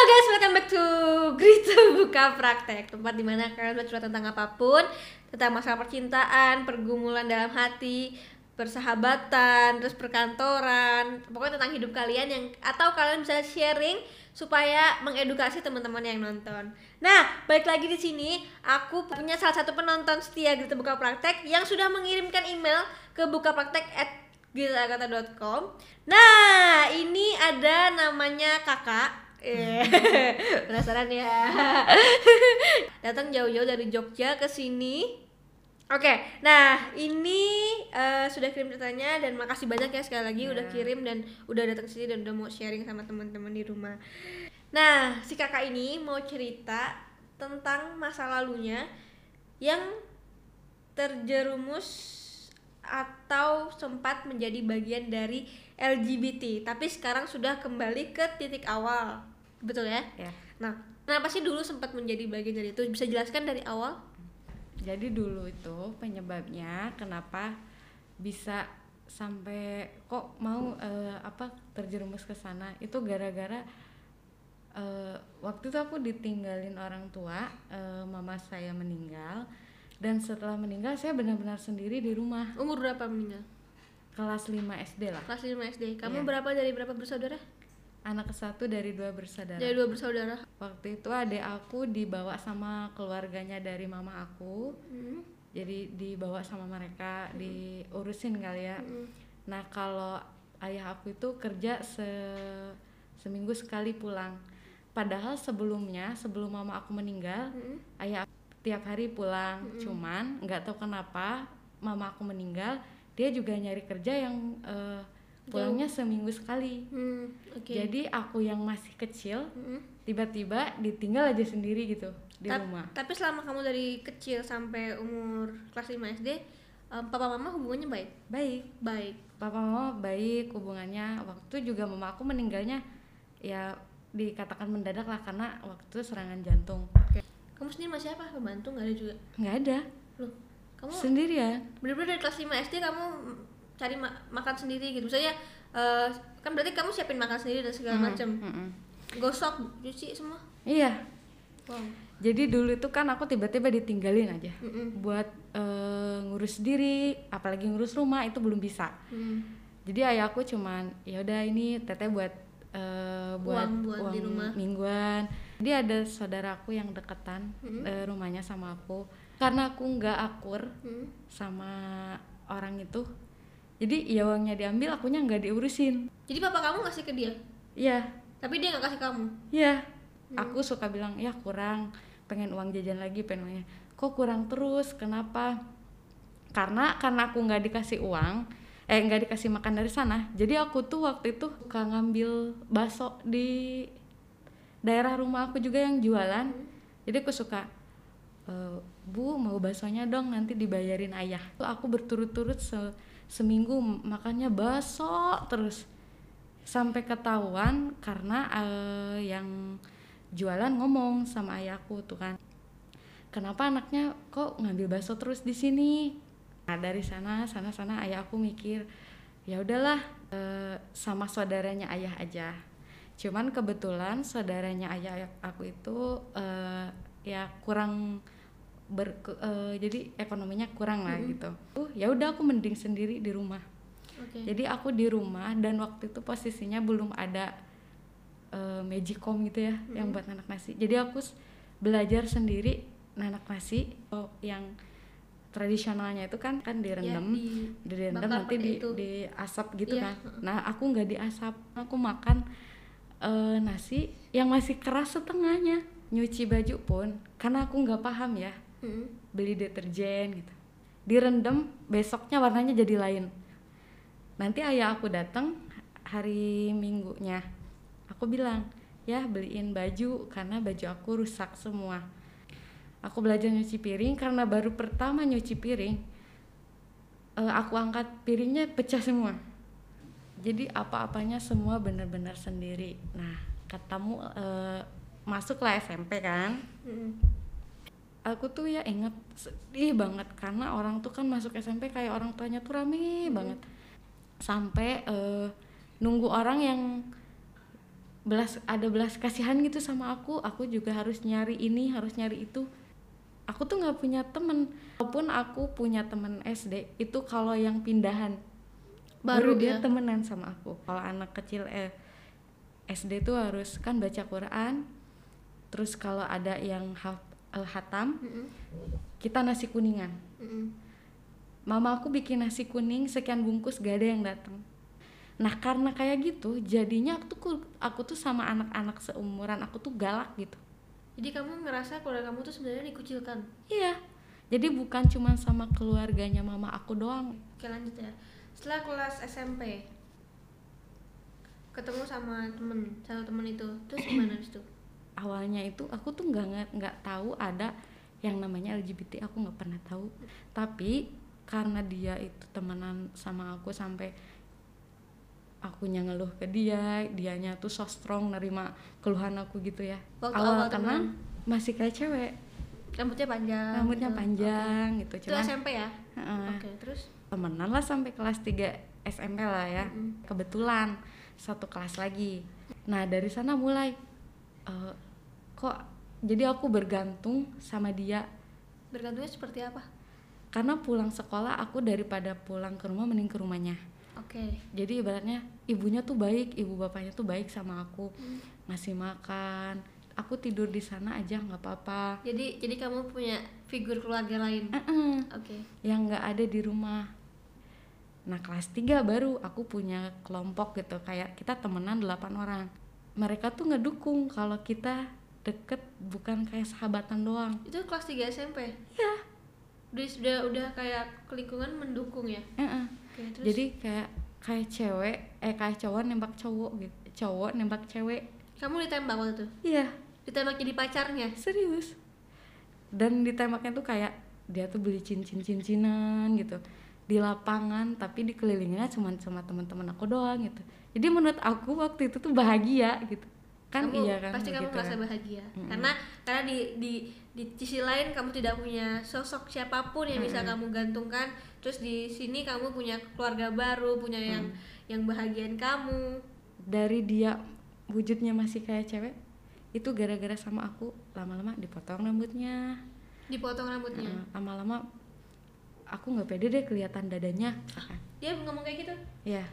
guys, welcome back to Grita Buka Praktek Tempat di mana kalian bercerita tentang apa pun Tentang masalah percintaan, pergumulan dalam hati Persahabatan, terus perkantoran Pokoknya tentang hidup kalian yang Atau kalian bisa sharing Supaya mengedukasi teman-teman yang nonton. Nah, balik lagi di sini Aku punya salah satu penonton setia Grita Buka Praktek Yang sudah mengirimkan email ke bukapraktek at Nah, ini ada namanya kakak Eh, penasaran ya? Datang jauh-jauh dari Jogja ke sini. Oke nah ini eh, sudah kirim ceritanya dan makasih banyak ya sekali lagi udah kirim dan udah datang ke sini dan udah mau sharing sama teman-teman di rumah. Nah si kakak ini mau cerita tentang masa lalunya yang terjerumus atau sempat menjadi bagian dari LGBT tapi sekarang sudah kembali ke titik awal betul ya? Ya. nah kenapa sih dulu sempat menjadi bagian dari itu? Bisa jelaskan dari awal? Jadi dulu itu penyebabnya kenapa bisa sampai kok mau eh, apa terjerumus ke sana? Itu gara-gara eh, waktu itu aku ditinggalin orang tua, eh, mama saya meninggal. Dan setelah meninggal saya benar-benar sendiri di rumah. Umur berapa meninggal? Kelas 5 SD lah. kelas 5 SD kamu Iya. berapa dari berapa bersaudara Anak ke satu dari dua bersaudara. dari dua bersaudara Waktu itu adik aku dibawa sama keluarganya dari mama aku. Hmm. jadi dibawa sama mereka diurusin kali ya Hmm. nah kalau ayah aku itu kerja se seminggu sekali pulang padahal sebelumnya sebelum mama aku meninggal Hmm. ayah aku tiap hari pulang cuman nggak tahu kenapa mama aku meninggal dia juga nyari kerja yang eh, pulangnya seminggu sekali. Hmm, oke. Jadi aku yang masih kecil Hmm. tiba-tiba ditinggal aja sendiri gitu di Tap- rumah. tapi selama kamu dari kecil sampai umur kelas 5 SD em, papa mama hubungannya baik? Baik. Baik. Papa mama baik hubungannya waktu juga mama aku meninggalnya ya dikatakan mendadak lah karena waktu serangan jantung. Kamu sendiri masih apa? Pembantu? Nggak ada juga? Nggak ada. Loh kamu sendirian. Bener-bener dari kelas 5 SD kamu cari ma- makan sendiri gitu misalnya eh, kan berarti kamu siapin makan sendiri dan segala macam Mm-mm. gosok cuci semua iya wow jadi dulu itu kan aku tiba-tiba ditinggalin aja Mm-mm. buat eh, ngurus diri apalagi ngurus rumah itu belum bisa Hmm. jadi ayahku cuman ya udah ini teteh buat eh, buat Uang buat di rumah. mingguan dia ada saudaraku yang deketan Mm-mm. eh, rumahnya sama aku karena aku nggak akur Hmm. sama orang itu jadi ya uangnya diambil akunya nggak diurusin. Jadi papa kamu ngasih ke dia? Iya. Tapi dia nggak kasih kamu? Iya. Aku suka bilang ya kurang. Pengen uang jajan lagi pengen uangnya. Kok kurang terus? Kenapa? Karena karena aku nggak dikasih uang eh nggak dikasih makan dari sana jadi aku tuh waktu itu suka ngambil bakso di daerah rumah aku juga yang jualan. Jadi aku suka "Eh, bu mau baksonya dong nanti dibayarin ayah. Tuh aku berturut-turut se- seminggu makannya bakso terus. Sampai ketahuan karena eh, yang jualan ngomong sama ayahku tuh kan. Kenapa anaknya kok ngambil bakso terus di sini? Nah dari sana sana sana ayah aku mikir ya udahlah eh, sama saudaranya ayah aja. Cuman kebetulan saudaranya ayah aku itu eh, ya kurang ber eh, jadi ekonominya kurang lah gitu. Uh ya udah aku mending sendiri di rumah. Oke. Jadi aku di rumah dan waktu itu posisinya belum ada eh, magicom gitu ya yang buat nanak nasi. Jadi aku belajar sendiri nanak nasi oh, yang tradisionalnya itu kan kan direndam di- direndam nanti di itu. diasap gitu Iya, kan. nah aku nggak diasap aku makan eh, nasi yang masih keras setengahnya. Nyuci baju pun karena aku nggak paham ya Hmm. beli deterjen gitu. Direndam besoknya warnanya jadi lain. Nanti ayah aku datang hari minggunya aku bilang ya beliin baju karena baju aku rusak semua. Aku belajar nyuci piring karena baru pertama nyuci piring eh, aku angkat piringnya pecah semua. Jadi apa-apanya semua benar-benar sendiri. Nah katamu eh, masuklah SMP kan? Hmm. Aku tuh ya inget sedih banget karena orang tuh kan masuk SMP kayak orang tuanya tuh rame banget. Sampai eh, nunggu orang yang belas ada belas kasihan gitu sama aku aku juga harus nyari ini harus nyari itu. Aku tuh nggak punya temen walaupun aku punya temen SD itu kalau yang pindahan baru, Baru dia ya? temenan sama aku. Kalau anak kecil eh SD tuh harus kan baca Quran terus kalau ada yang haf- eh, hatam Mm-mm. kita nasi kuningan Mm-mm. mama aku bikin nasi kuning sekian bungkus gak ada yang datang nah karena kayak gitu jadinya aku tuh aku tuh sama anak-anak seumuran aku tuh galak gitu Jadi kamu ngerasa keluarga kamu tuh sebenarnya dikucilkan. iya jadi bukan cuma sama keluarganya mama aku doang Oke lanjut ya. Setelah kelas SMP, ketemu sama temen, satu temen itu, terus gimana itu? Awalnya itu aku tuh nggak nggak tahu ada yang namanya LGBT aku nggak pernah tahu tapi karena dia itu temenan sama aku sampai akunya ngeluh ke dia dianya tuh so strong nerima keluhan aku gitu ya Waktu awal awal kenal masih kayak cewek Rambutnya panjang. rambutnya gitu. panjang gitu Oke. Itu cuman SMP ya? heeh, Oke, terus? temenan lah sampai kelas 3 SMP lah ya Mm-mm. kebetulan satu kelas lagi nah dari sana mulai eh, kok jadi aku bergantung sama dia Bergantungnya seperti apa? karena pulang sekolah aku daripada pulang ke rumah mending ke rumahnya Oke. jadi ibaratnya ibunya tuh baik ibu bapaknya tuh baik sama aku Hmm. ngasih makan aku tidur di sana aja nggak apa-apa Jadi jadi kamu punya figur keluarga lain. Oke. yang nggak ada di rumah nah kelas 3 baru aku punya kelompok gitu kayak kita temenan 8 orang mereka tuh ngedukung kalau kita deket bukan kayak sahabatan doang Itu kelas 3 SMP. Iya. Udah sudah udah kayak lingkungan mendukung ya. Eh-eh. Oke, terus jadi kayak kayak cewek eh kayak cowok nembak cowok gitu cowok nembak cewek kamu ditembak waktu itu? iya Ditembak jadi pacarnya. serius dan ditembaknya tuh kayak dia tuh beli cincin cincinan gitu di lapangan tapi dikelilinginnya cuma sama teman-teman aku doang gitu jadi menurut aku waktu itu tuh bahagia gitu kan Kamu- iya kan pasti kamu begitu merasa kan. bahagia. Mm-mm. karena karena di di di sisi lain kamu tidak punya sosok siapa pun yang bisa Mm-mm. kamu gantungkan. Terus di sini kamu punya keluarga baru punya yang Mm. yang bahagiain kamu. Dari dia wujudnya masih kayak cewek itu gara-gara sama aku lama-lama dipotong rambutnya. Dipotong rambutnya? Lama-lama aku nggak pede deh kelihatan dadanya dia ngomong kayak gitu? Ya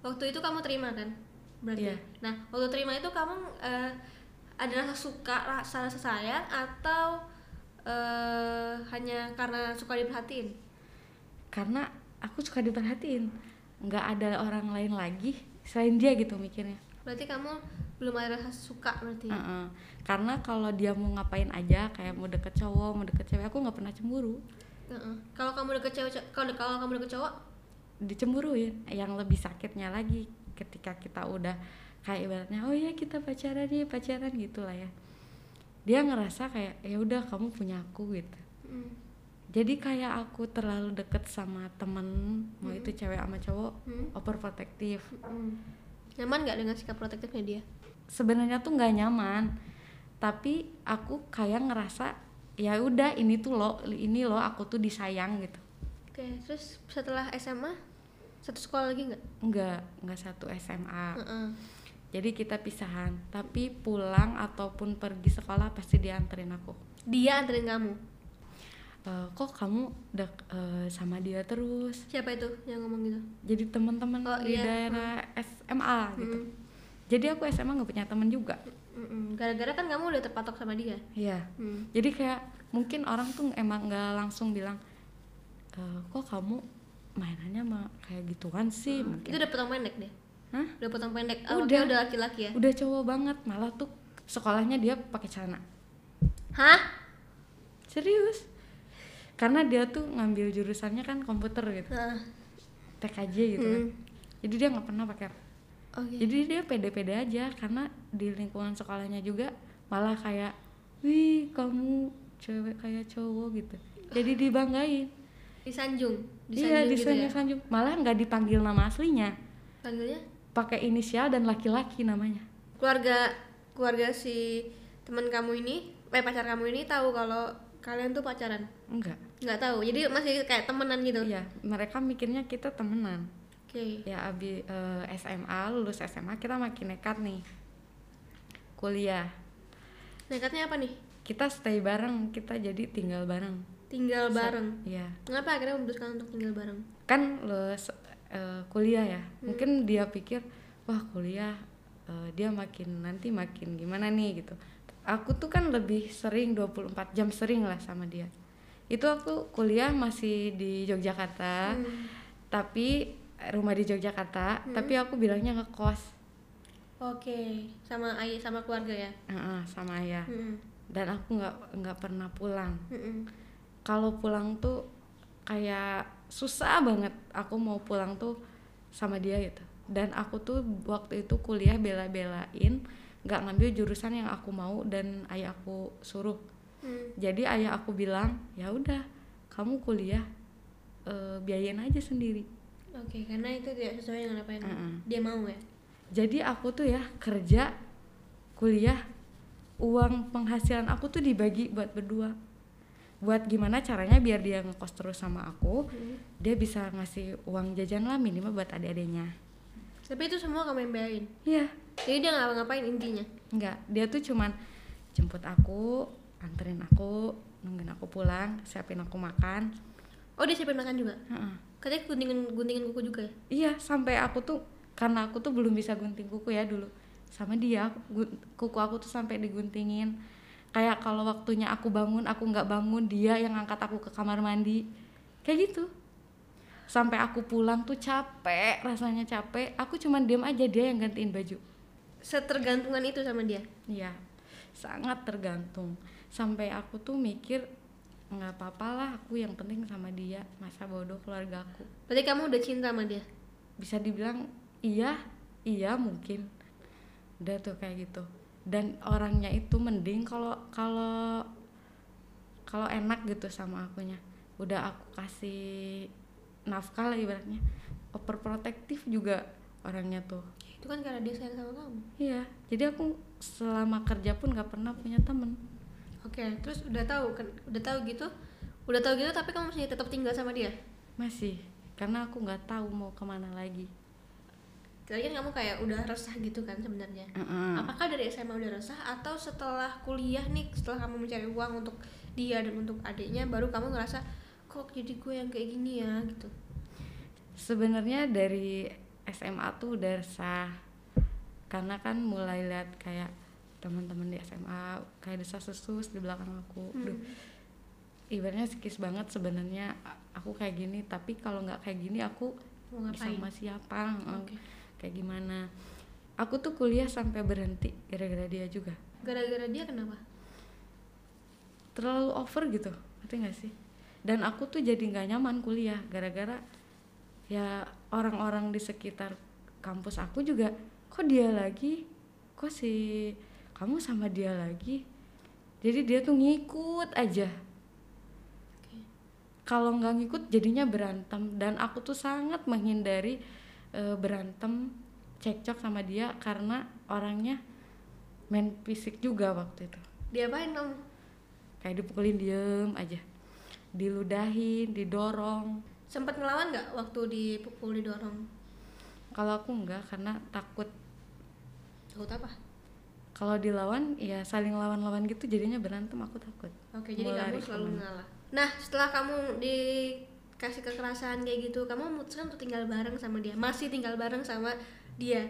waktu itu kamu terima kan berarti Iya. nah waktu terima itu kamu eh, ada rasa suka rasa rasa sayang atau eh, hanya karena suka diperhatiin karena aku suka diperhatiin nggak ada orang lain lagi selain dia gitu mikirnya berarti kamu belum ada rasa suka berarti ya? Heeh. karena kalau dia mau ngapain aja kayak mau deket cowok mau deket cewek aku nggak pernah cemburu Heeh. kalau kamu deket cewek kalau kalau kamu deket cowok dicemburuin yang lebih sakitnya lagi ketika kita udah kayak ibaratnya oh ya kita pacaran nih pacaran gitu lah ya. Dia ngerasa kayak ya udah kamu punya aku gitu. Mm. jadi kayak aku terlalu deket sama temen mau itu cewek sama cowok Hmm. overprotective Mm. nyaman nggak dengan sikap protektifnya dia? Sebenarnya tuh nggak nyaman. Tapi aku kayak ngerasa ya udah ini tuh lo ini lo aku tuh disayang gitu. Oke terus setelah SMA satu sekolah lagi nggak? Nggak nggak satu SMA Heeh. jadi kita pisahan tapi pulang ataupun pergi sekolah pasti dianterin aku. Dia anterin kamu? "Eh, kok kamu udah eh, sama dia terus? Siapa itu yang ngomong gitu? Jadi teman-teman Oh, di iya. daerah SMA gitu. Mm. jadi aku SMA nggak punya teman juga. Gara-gara kan kamu udah terpatok sama dia? Iya. Hmm. jadi kayak mungkin orang tuh emang nggak langsung bilang "Eh, kok kamu mainannya mah kayak gituan sih itu mungkin. Udah potong pendek deh? Hah? udah potong pendek? Oh, Udah. udah laki-laki ya? Udah cowok banget malah tuh sekolahnya dia pakai celana. Hah? Serius? Karena dia tuh ngambil jurusannya kan komputer gitu. Nah, TKJ gitu kan. Hmm. jadi dia nggak pernah pakai. Oke. Jadi dia pede-pede aja karena di lingkungan sekolahnya juga malah kayak wih kamu cewek kayak cowok gitu. Jadi dibanggain disanjung iya disanjung gitu ya? disanjung. Malah nggak dipanggil nama aslinya. Panggilnya? Pakai inisial dan laki-laki namanya. Keluarga keluarga si teman kamu ini eh pacar kamu ini tahu kalau kalian tuh pacaran? Enggak nggak tahu. Jadi masih kayak temenan gitu? Iya mereka mikirnya kita temenan. Oke. Ya abi eh, SMA lulus SMA kita makin nekat nih. Kuliah. Nekatnya apa nih? Kita stay bareng kita jadi tinggal bareng tinggal bareng. Iya. Kenapa akhirnya memutuskan untuk tinggal bareng? Kan lo eh, kuliah ya. Mungkin dia pikir wah kuliah eh, dia makin nanti makin gimana nih gitu. Aku tuh kan lebih sering 24 jam sering lah sama dia. Itu aku kuliah masih di Yogyakarta Hmm. tapi rumah di Yogyakarta tapi aku bilangnya ngekos. Oke sama ayah sama keluarga ya? Heeh, sama ayah. Mm-mm. dan aku nggak nggak pernah pulang. Mm-mm. Kalau pulang tuh kayak susah banget aku mau pulang tuh sama dia gitu. Dan aku tuh waktu itu kuliah bela-belain nggak ngambil jurusan yang aku mau dan ayah aku suruh. Hmm. jadi ayah aku bilang ya udah kamu kuliah eh, biayain aja sendiri. Oke karena itu tidak sesuai dengan apa yang Mm-mm. dia mau ya? Jadi aku tuh ya kerja kuliah uang penghasilan aku tuh dibagi buat berdua buat gimana caranya biar dia ngekos terus sama aku Hmm. dia bisa ngasih uang jajan lah minimal buat adik-adiknya. Tapi itu semua kamu yang bayarin? Iya. Jadi dia nggak ngapain intinya? Enggak dia tuh cuman jemput aku anterin aku nungguin aku pulang siapin aku makan. Oh dia siapin makan juga? Heeh. katanya guntingin guntingin kuku juga ya? Iya sampai aku tuh karena aku tuh belum bisa gunting kuku ya dulu. Sama dia kuku aku tuh sampai diguntingin kayak kalau waktunya aku bangun aku nggak bangun dia yang angkat aku ke kamar mandi. Kayak gitu. Sampai aku pulang tuh capek rasanya capek. Aku cuman diem aja dia yang gantiin baju. Setergantungan itu sama dia? Iya sangat tergantung. Sampai aku tuh mikir nggak apa-apa lah aku yang penting sama dia. Masa bodoh keluarga aku. Berarti kamu udah cinta sama dia? Bisa dibilang iya iya mungkin. Udah tuh kayak gitu dan orangnya itu mending kalau kalau kalau enak gitu sama akunya. Udah aku kasih nafkah lah ibaratnya. Overprotektif juga orangnya tuh. Itu kan karena dia sayang sama kamu? Iya. Jadi aku selama kerja pun nggak pernah punya temen. Oke terus udah tahu kan udah tahu gitu? Udah tahu gitu tapi kamu masih tetap tinggal sama dia? Masih. Karena aku nggak tahu mau ke mana lagi tadi kan kamu kayak udah resah gitu kan sebenarnya. Mm-mm. apakah dari SMA udah resah atau setelah kuliah nih setelah kamu mencari uang untuk dia dan untuk adiknya baru kamu ngerasa kok jadi gue yang kayak gini ya? gitu. Sebenarnya dari SMA tuh udah resah. Karena kan mulai lihat kayak teman-teman di SMA kayak desa susus di belakang aku. Hmm. Duh, ibaratnya sikis banget sebenarnya aku kayak gini tapi kalau nggak kayak gini aku mau ngapain? sama siapa? Oke. Kayak gimana. Aku tuh kuliah sampai berhenti gara-gara dia juga. Gara-gara dia kenapa? Terlalu over gitu ngerti nggak sih? Dan aku tuh jadi nggak nyaman kuliah gara-gara ya orang-orang di sekitar kampus aku juga kok dia lagi? Kok si kamu sama dia lagi? Jadi dia tuh ngikut aja. Kalau nggak ngikut jadinya berantem. Dan aku tuh sangat menghindari eh, berantem cekcok sama dia karena orangnya main fisik juga waktu itu. Diapain kamu kayak dipukulin diem aja. Diludahin didorong. Sempat ngelawan nggak waktu dipukul didorong? Kalau aku enggak karena takut. Takut apa? Kalau dilawan ya saling lawan-lawan gitu jadinya berantem aku takut. Oke jadi kamu selalu mengalah nah setelah kamu dikasih kekerasan kayak gitu kamu memutuskan untuk tinggal bareng sama dia masih tinggal bareng sama dia.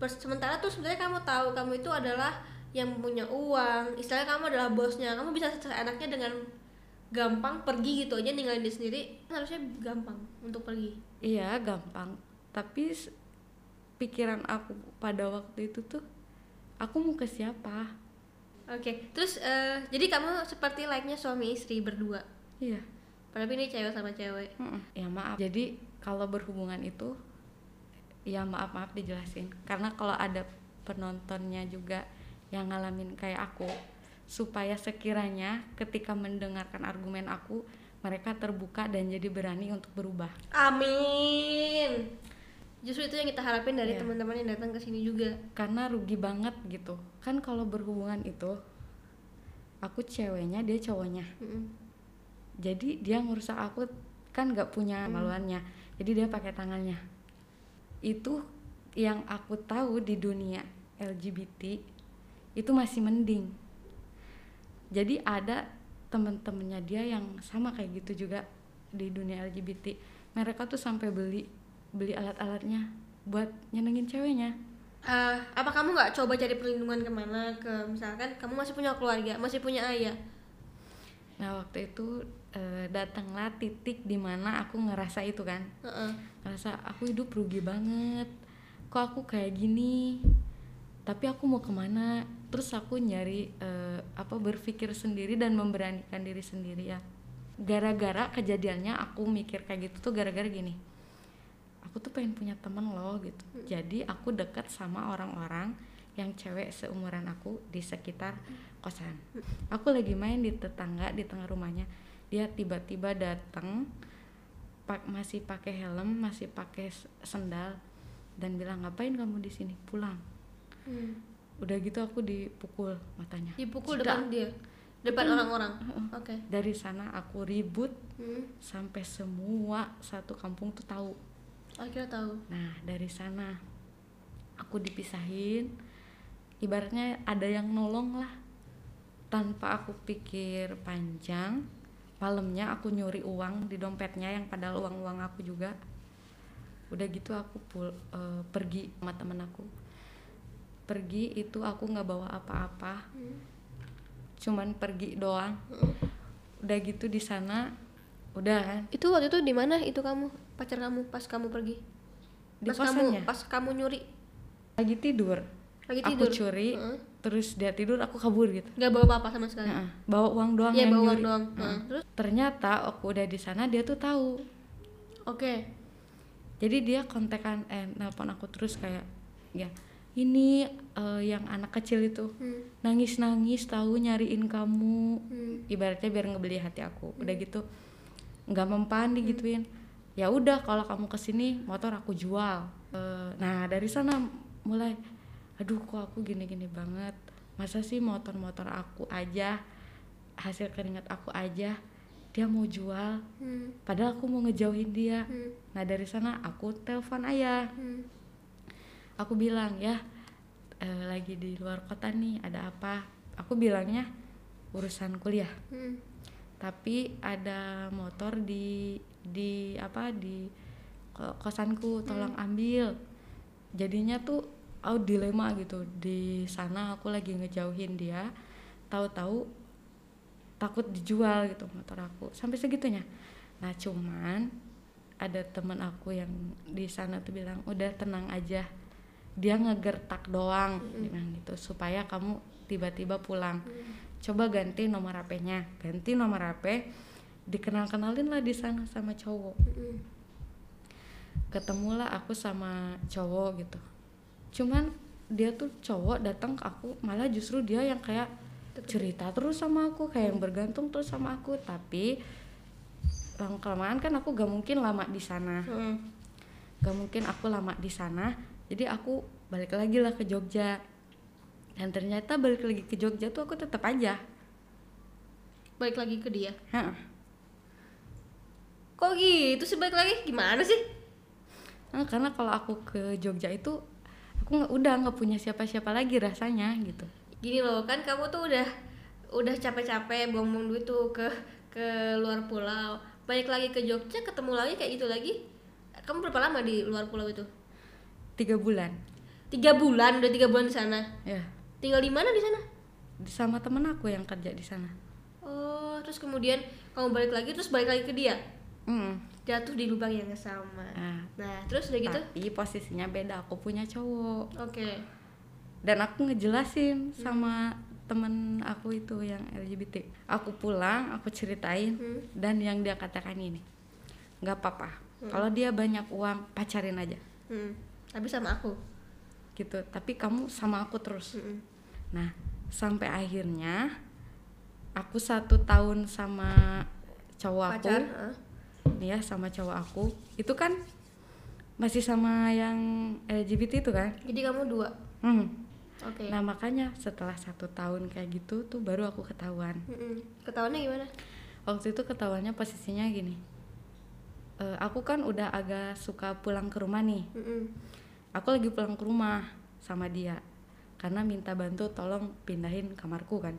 Sementara tuh sebenarnya kamu tahu kamu itu adalah yang punya uang istilahnya kamu adalah bosnya kamu bisa seenaknya dengan gampang pergi gitu aja ninggalin dia sendiri harusnya gampang untuk pergi. Iya gampang. Tapi pikiran aku pada waktu itu tuh aku mau ke siapa? Oke terus eh, jadi kamu seperti like-nya suami istri berdua? Iya padahal ini cewek sama cewek Mm-mm. ya maaf jadi kalau berhubungan itu ya maaf maaf dijelasin karena kalau ada penontonnya juga yang ngalamin kayak aku supaya sekiranya ketika mendengarkan argumen aku mereka terbuka dan jadi berani untuk berubah Amin. Justru itu yang kita harapin dari Iya. teman-teman yang datang ke sini juga. karena rugi banget gitu kan kalau berhubungan itu aku ceweknya dia cowoknya Mm-mm. Jadi dia ngerusak aku kan nggak punya maluannya. Jadi dia pakai tangannya. Itu yang aku tahu di dunia LGBT itu masih mending. Jadi ada temen-temennya dia yang sama kayak gitu juga di dunia LGBT mereka tuh sampai beli beli alat-alatnya buat nyenengin ceweknya. Eh, apa kamu nggak coba cari perlindungan ke mana? Ke misalkan kamu masih punya keluarga masih punya ayah nah waktu itu eh, datanglah titik di mana aku ngerasa itu kan. Heeh. ngerasa aku hidup rugi banget. Kok aku kayak gini? Tapi aku mau ke mana? Terus aku nyari eh, apa berpikir sendiri dan memberanikan diri sendiri ya. Gara-gara kejadiannya aku mikir kayak gitu tuh gara-gara gini. Aku tuh pengen punya temen loh gitu. Jadi aku dekat sama orang-orang yang cewek seumuran aku di sekitar kosan. Aku lagi main di tetangga di tengah rumahnya. Dia tiba-tiba datang pak masih pakai helm masih pakai sendal dan bilang ngapain kamu di sini? Pulang. Hmm. udah gitu aku dipukul matanya. Dipukul Sudah. depan dia? Depan orang-orang? Oke. Dari sana aku ribut Hmm. sampai semua satu kampung tuh tahu. Akhirnya tahu. Nah dari sana aku dipisahin. Ibaratnya ada yang nolong lah tanpa aku pikir panjang malamnya aku nyuri uang di dompetnya yang padahal uang uang aku juga. Udah gitu aku pul eh, pergi sama temen aku. Pergi itu aku nggak bawa apa-apa. Hmm. cuman pergi doang. Udah gitu di sana udah kan? Itu waktu itu di mana itu kamu? Pacar kamu pas kamu pergi? Di pas kosannya? kamu pas kamu nyuri? Lagi tidur. Lagi aku tidur? curi. Heeh. Terus dia tidur aku kabur gitu. Nggak bawa apa-apa sama sekali. Heeh, bawa uang doang Iya yang bawa uang doang. Heeh. terus? Ternyata aku udah di sana dia tuh tahu. Oke. Jadi dia kontekan eh nelpon aku terus kayak ya ini eh, yang anak kecil itu Hmm. nangis nangis tahu nyariin kamu. Hmm. ibaratnya biar ngebeli hati aku. Udah gitu nggak mempan digituin. Ya udah kalau kamu ke sini motor aku jual. Eh, nah dari sana mulai aduh kok aku gini-gini banget masa sih motor-motor aku aja hasil keringat aku aja dia mau jual Hmm. padahal aku mau ngejauhin dia Hmm. nah dari sana aku telepon ayah Hmm. aku bilang ya eh, lagi di luar kota nih ada apa aku bilangnya urusan kuliah Hmm. tapi ada motor di di apa di ko- kosanku tolong ambil jadinya tuh aku dilema gitu. Di sana aku lagi ngejauhin dia. Tahu-tahu takut dijual gitu motor aku. Sampai segitunya. Nah cuman ada teman aku yang di sana tuh bilang udah tenang aja. Dia ngegertak doang. Dia bilang gitu supaya kamu tiba-tiba pulang. Coba ganti nomor HP-nya ganti nomor HP dikenal-kenalin lah di sana sama cowok. Hmm. ketemulah aku sama cowok gitu cuman dia tuh cowok datang ke aku malah justru dia yang kayak cerita terus sama aku kayak yang bergantung terus sama aku. Tapi lama kelamaan kan aku gak mungkin lama di sana. Hmm. gak mungkin aku lama di sana jadi aku balik lagi lah ke Jogja. Dan ternyata balik lagi ke Jogja tuh aku tetap aja. Balik lagi ke dia? Hah. kok gitu sih balik lagi? Gimana sih? Nah, karena kalau aku ke Jogja itu aku nggak udah nggak punya siapa-siapa lagi rasanya gitu. Gini loh kan kamu tuh udah udah capek-capek buang-buang duit tuh ke ke luar pulau. Balik lagi ke Jogja ketemu lagi kayak gitu lagi. Kamu berapa lama di luar pulau itu? Tiga bulan. Tiga bulan udah tiga bulan di sana? Ya. Tinggal di mana di sana? Di- sama temen aku yang kerja di sana. Oh terus kemudian kamu balik lagi terus balik lagi ke dia Mm. jatuh di lubang yang sama. Nah, nah terus udah gitu? Tapi posisinya beda aku punya cowok. Oke. Dan aku ngejelasin sama temen aku itu yang LGBT aku pulang aku ceritain Hmm. dan yang dia katakan ini nggak apa-apa. Kalau dia banyak uang pacarin aja. Hmm. tapi sama aku? Gitu. Tapi kamu sama aku terus. Hmm. Nah, sampai akhirnya aku satu tahun sama cowok aku, pacar Heeh. nih ya sama cowok aku, itu kan masih sama yang LGBT itu kan. jadi kamu dua Hmm. oke Nah makanya setelah satu tahun kayak gitu tuh baru aku ketahuan. Mm-mm. ketahuannya gimana Waktu itu ketahuannya posisinya gini, Eh, aku kan udah agak suka pulang ke rumah nih. Mm-mm. Aku lagi pulang ke rumah sama dia. karena minta bantu tolong pindahin kamarku kan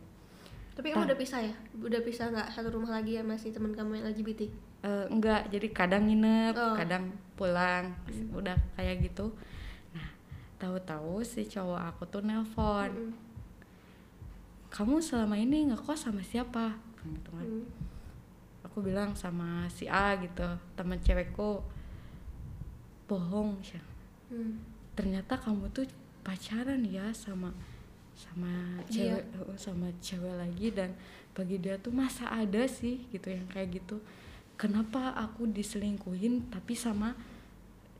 Tapi kamu udah pisah ya? Udah pisah nggak satu rumah lagi ya masih teman kamu yang LGBT? Eh, enggak jadi kadang nginep Oh. kadang pulang udah kayak gitu. Nah tahu-tahu si cowok aku tuh nelpon. Mm-mm. kamu selama ini ngekos sama siapa? Gitu kan. Aku bilang sama si A gitu teman cewekku bohong sih Mm. ternyata kamu tuh pacaran ya sama sama cewek oh, sama cewek lagi dan bagi dia tuh masa ada sih gitu yang kayak gitu kenapa aku diselingkuhin tapi sama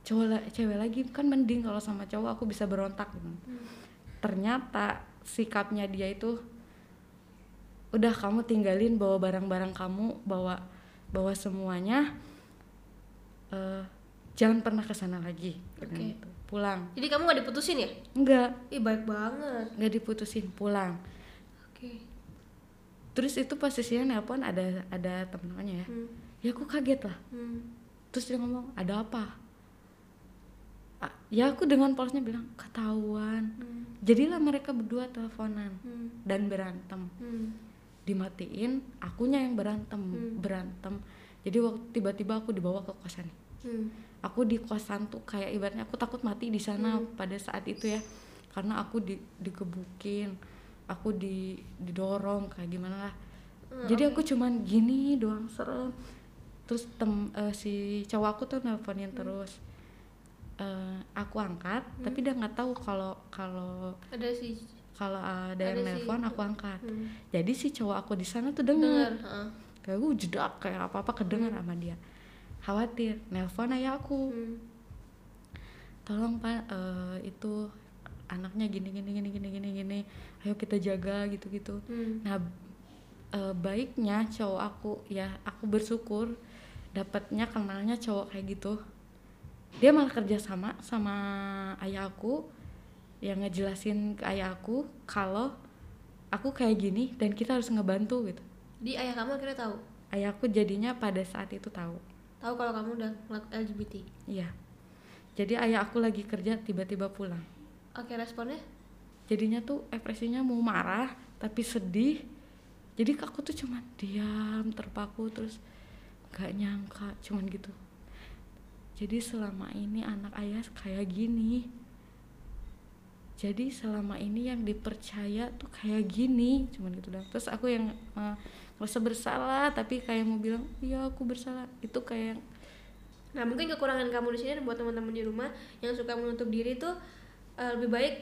cowok la- cewek lagi kan mending kalau sama cowok aku bisa berontak gitu. ternyata sikapnya dia itu udah kamu tinggalin bawa barang-barang kamu bawa bawa semuanya eh, jangan pernah ke sana lagi Oke. gitu. pulang Jadi kamu nggak diputusin ya? enggak Ih baik banget. nggak diputusin pulang Oke. terus itu posisinya nelpon ada ada temen-temennya ya Hmm. Ya aku kaget lah Hmm. terus dia ngomong ada apa ya aku dengan polosnya bilang ketahuan Hmm. jadilah mereka berdua teleponan Hmm. dan berantem Hmm. dimatiin akunya yang berantem Hmm. berantem jadi waktu tiba-tiba aku dibawa ke kosan Hmm. aku di kosan tuh kayak ibaratnya aku takut mati di sana Hmm. pada saat itu ya karena aku di digebukin aku di didorong kayak gimana lah Hmm, jadi aku cuman gini doang serem terus tem eh, si cowok aku tuh nelponin Hmm. terus Eh, aku angkat tapi dia nggak tahu kalau kalau Ada sih. kalau ada Ada yang sih. nelpon aku angkat Hmm. jadi si cowok aku di sana tuh Dengar. denger heeh. kayak gue jedak kayak apa apa kedenger sama dia khawatir nelpon ayah aku Hmm. tolong pak eh, itu anaknya gini gini gini gini gini gini ayo kita jaga gitu gitu Hmm. nah eh, baiknya cowok aku ya aku bersyukur dapatnya kenalnya cowok kayak gitu dia malah kerja sama sama ayah aku yang ngejelasin ke ayah aku kalau aku kayak gini dan kita harus ngebantu gitu Di ayah kamu akhirnya tahu. ayahku jadinya pada saat itu tahu Tahu kalau kamu udah LGBT. iya jadi ayah aku lagi kerja tiba-tiba pulang Oke responnya? jadinya tuh ekspresinya mau marah tapi sedih jadi aku tuh cuman diam terpaku terus nggak nyangka cuman gitu. Jadi selama ini anak ayah kayak gini. Jadi selama ini yang dipercaya tuh kayak gini cuman gitu dah terus aku yang eh, ngerasa bersalah tapi kayak mau bilang iya aku bersalah. Itu kayak Nah mungkin kekurangan kamu di sini dan buat teman-teman di rumah yang suka menutup diri tuh eh, lebih baik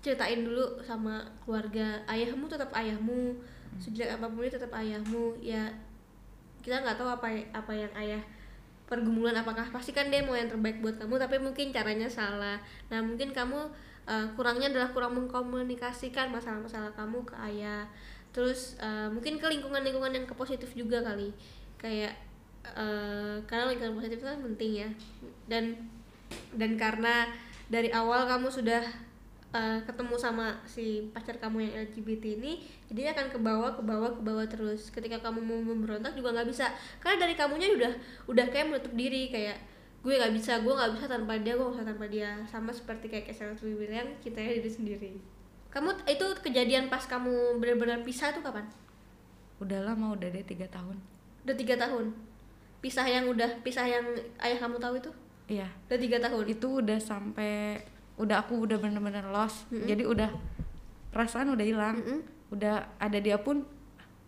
ceritain dulu sama keluarga ayahmu tetap ayahmu. Sejak apa pun itu tetap ayahmu. Ya kita nggak tahu apa apa yang ayah pergumulan apakah pasti kan dia mau yang terbaik buat kamu tapi mungkin caranya salah. Nah mungkin kamu eh, kurangnya adalah kurang mengkomunikasikan masalah-masalah kamu ke ayah. Terus eh, mungkin ke lingkungan-lingkungan yang ke positif juga kali. Kayak eh, karena lingkungan positif itu kan penting ya. Dan dan karena dari awal kamu sudah eh, ketemu sama si pacar kamu yang LGBT ini jadi akan ke bawah ke bawah ke bawah terus. Ketika kamu mau memberontak juga nggak bisa. Karena dari kamunya udah udah kayak menutup diri kayak gue nggak bisa gue nggak bisa tanpa dia gue nggak bisa tanpa dia. Sama seperti kayak Kesel bilang kita ya diri sendiri. Kamu itu kejadian pas kamu benar-benar pisah tuh kapan? Udah lama udah deh tiga tahun. Udah tiga tahun? Pisah yang udah pisah yang ayah kamu tahu itu? Iya. Udah tiga tahun? Itu udah sampai udah aku udah bener-bener lost. Jadi udah perasaan udah hilang. Mm-mm. udah ada dia pun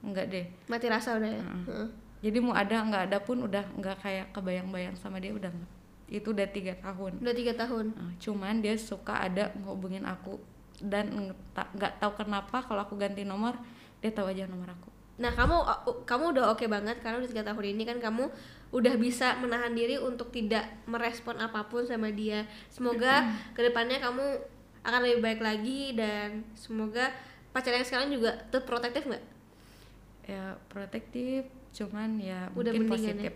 enggak deh. Mati rasa udah ya? Heeh. Heeh. jadi mau ada nggak ada pun udah nggak kayak kebayang-bayang sama dia udah itu udah tiga tahun. Udah tiga tahun. Nah, cuman dia suka ada ngehubungin aku dan nggak tahu kenapa kalau aku ganti nomor dia tahu aja nomor aku. Nah kamu uh, kamu udah oke banget karena udah tiga tahun ini kan kamu udah bisa menahan diri untuk tidak merespon apa pun sama dia. Semoga ke depannya kamu akan lebih baik lagi dan semoga pacar yang sekarang juga tetap protektif nggak? ya protektif cuman ya Udah mungkin mendingan positif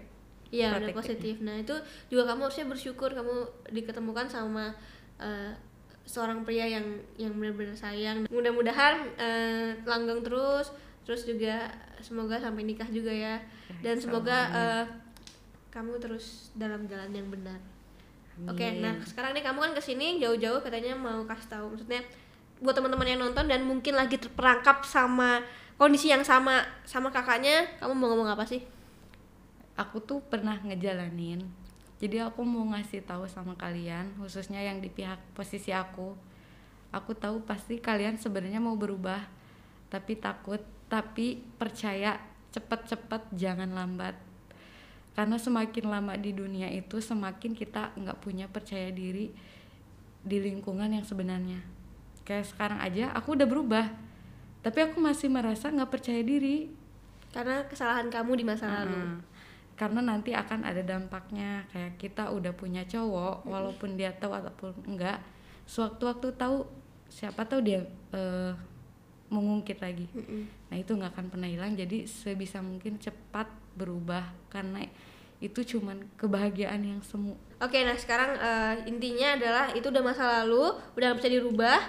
Iya udah Protektif. positif. Nah itu juga kamu harusnya bersyukur kamu diketemukan sama uh, seorang pria yang yang benar-benar sayang. Mudah-mudahan uh, langgeng terus, terus juga semoga sampai nikah juga ya. Dan insya semoga uh, kamu terus dalam jalan yang benar. Oke, Amin. nah sekarang nih kamu kan ke sini jauh-jauh katanya mau kasih tahu, maksudnya buat teman-teman yang nonton dan mungkin lagi terperangkap sama kondisi yang sama sama kakaknya kamu mau ngomong apa sih? Aku tuh pernah ngejalanin. Jadi aku mau ngasih tahu sama kalian khususnya yang di pihak posisi aku. Aku tahu pasti kalian sebenarnya mau berubah tapi takut tapi percaya cepet-cepet jangan lambat karena semakin lama di dunia itu semakin kita nggak punya percaya diri di lingkungan yang sebenarnya. Kayak sekarang aja aku udah berubah. Tapi aku masih merasa nggak percaya diri. Karena kesalahan kamu di masa lalu. Mm-mm. karena nanti akan ada dampaknya. Kayak kita udah punya cowok walaupun dia tahu ataupun enggak sewaktu-waktu tahu siapa tahu dia eh, mengungkit lagi. Mm-mm. nah itu nggak akan pernah hilang. Jadi sebisa mungkin cepat berubah karena itu cuman kebahagiaan yang semu Oke, nah sekarang eh, intinya adalah itu udah masa lalu, udah nggak bisa dirubah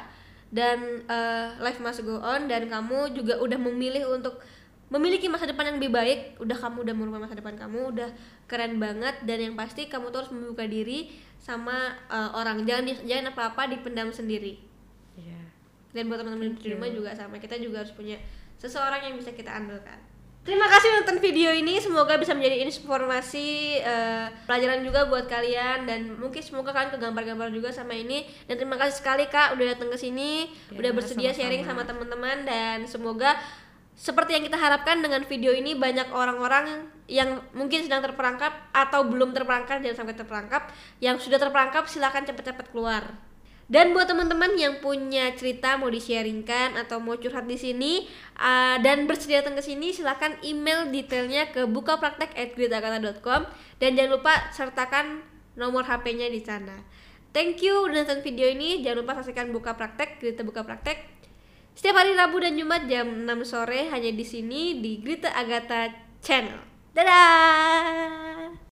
dan eh, life must go on dan kamu juga udah memilih untuk memiliki masa depan yang lebih baik. Udah kamu udah merubah masa depan kamu, udah keren banget dan yang pasti kamu tuh harus membuka diri sama eh, orang. Jangan di- jangan apa-apa dipendam sendiri. ya Dan buat teman-teman di rumah juga sama, kita juga harus punya seseorang yang bisa kita andalkan. Terima kasih nonton video ini, semoga bisa menjadi informasi eh, pelajaran juga buat kalian dan mungkin semoga kalian kegambar-gambar juga sama ini. Dan terima kasih sekali Kak udah datang ke sini, Ya, udah bersedia sama-sama. sharing sama teman-teman dan semoga seperti yang kita harapkan dengan video ini banyak orang-orang yang mungkin sedang terperangkap atau belum terperangkap jangan sampai terperangkap. Yang sudah terperangkap silakan cepat-cepat keluar. Dan buat teman-teman yang punya cerita mau di-sharingkan atau mau curhat di sini uh, dan bersedia datang ke sini silakan email detailnya ke bukapraktek@gritagata.com dan jangan lupa sertakan nomor HP-nya di sana. Thank you udah nonton video ini. Jangan lupa saksikan Buka Praktek, Grita Buka Praktek. Setiap hari Rabu dan Jumat jam 6 sore hanya di sini di Grita Agatha Channel. Dadah.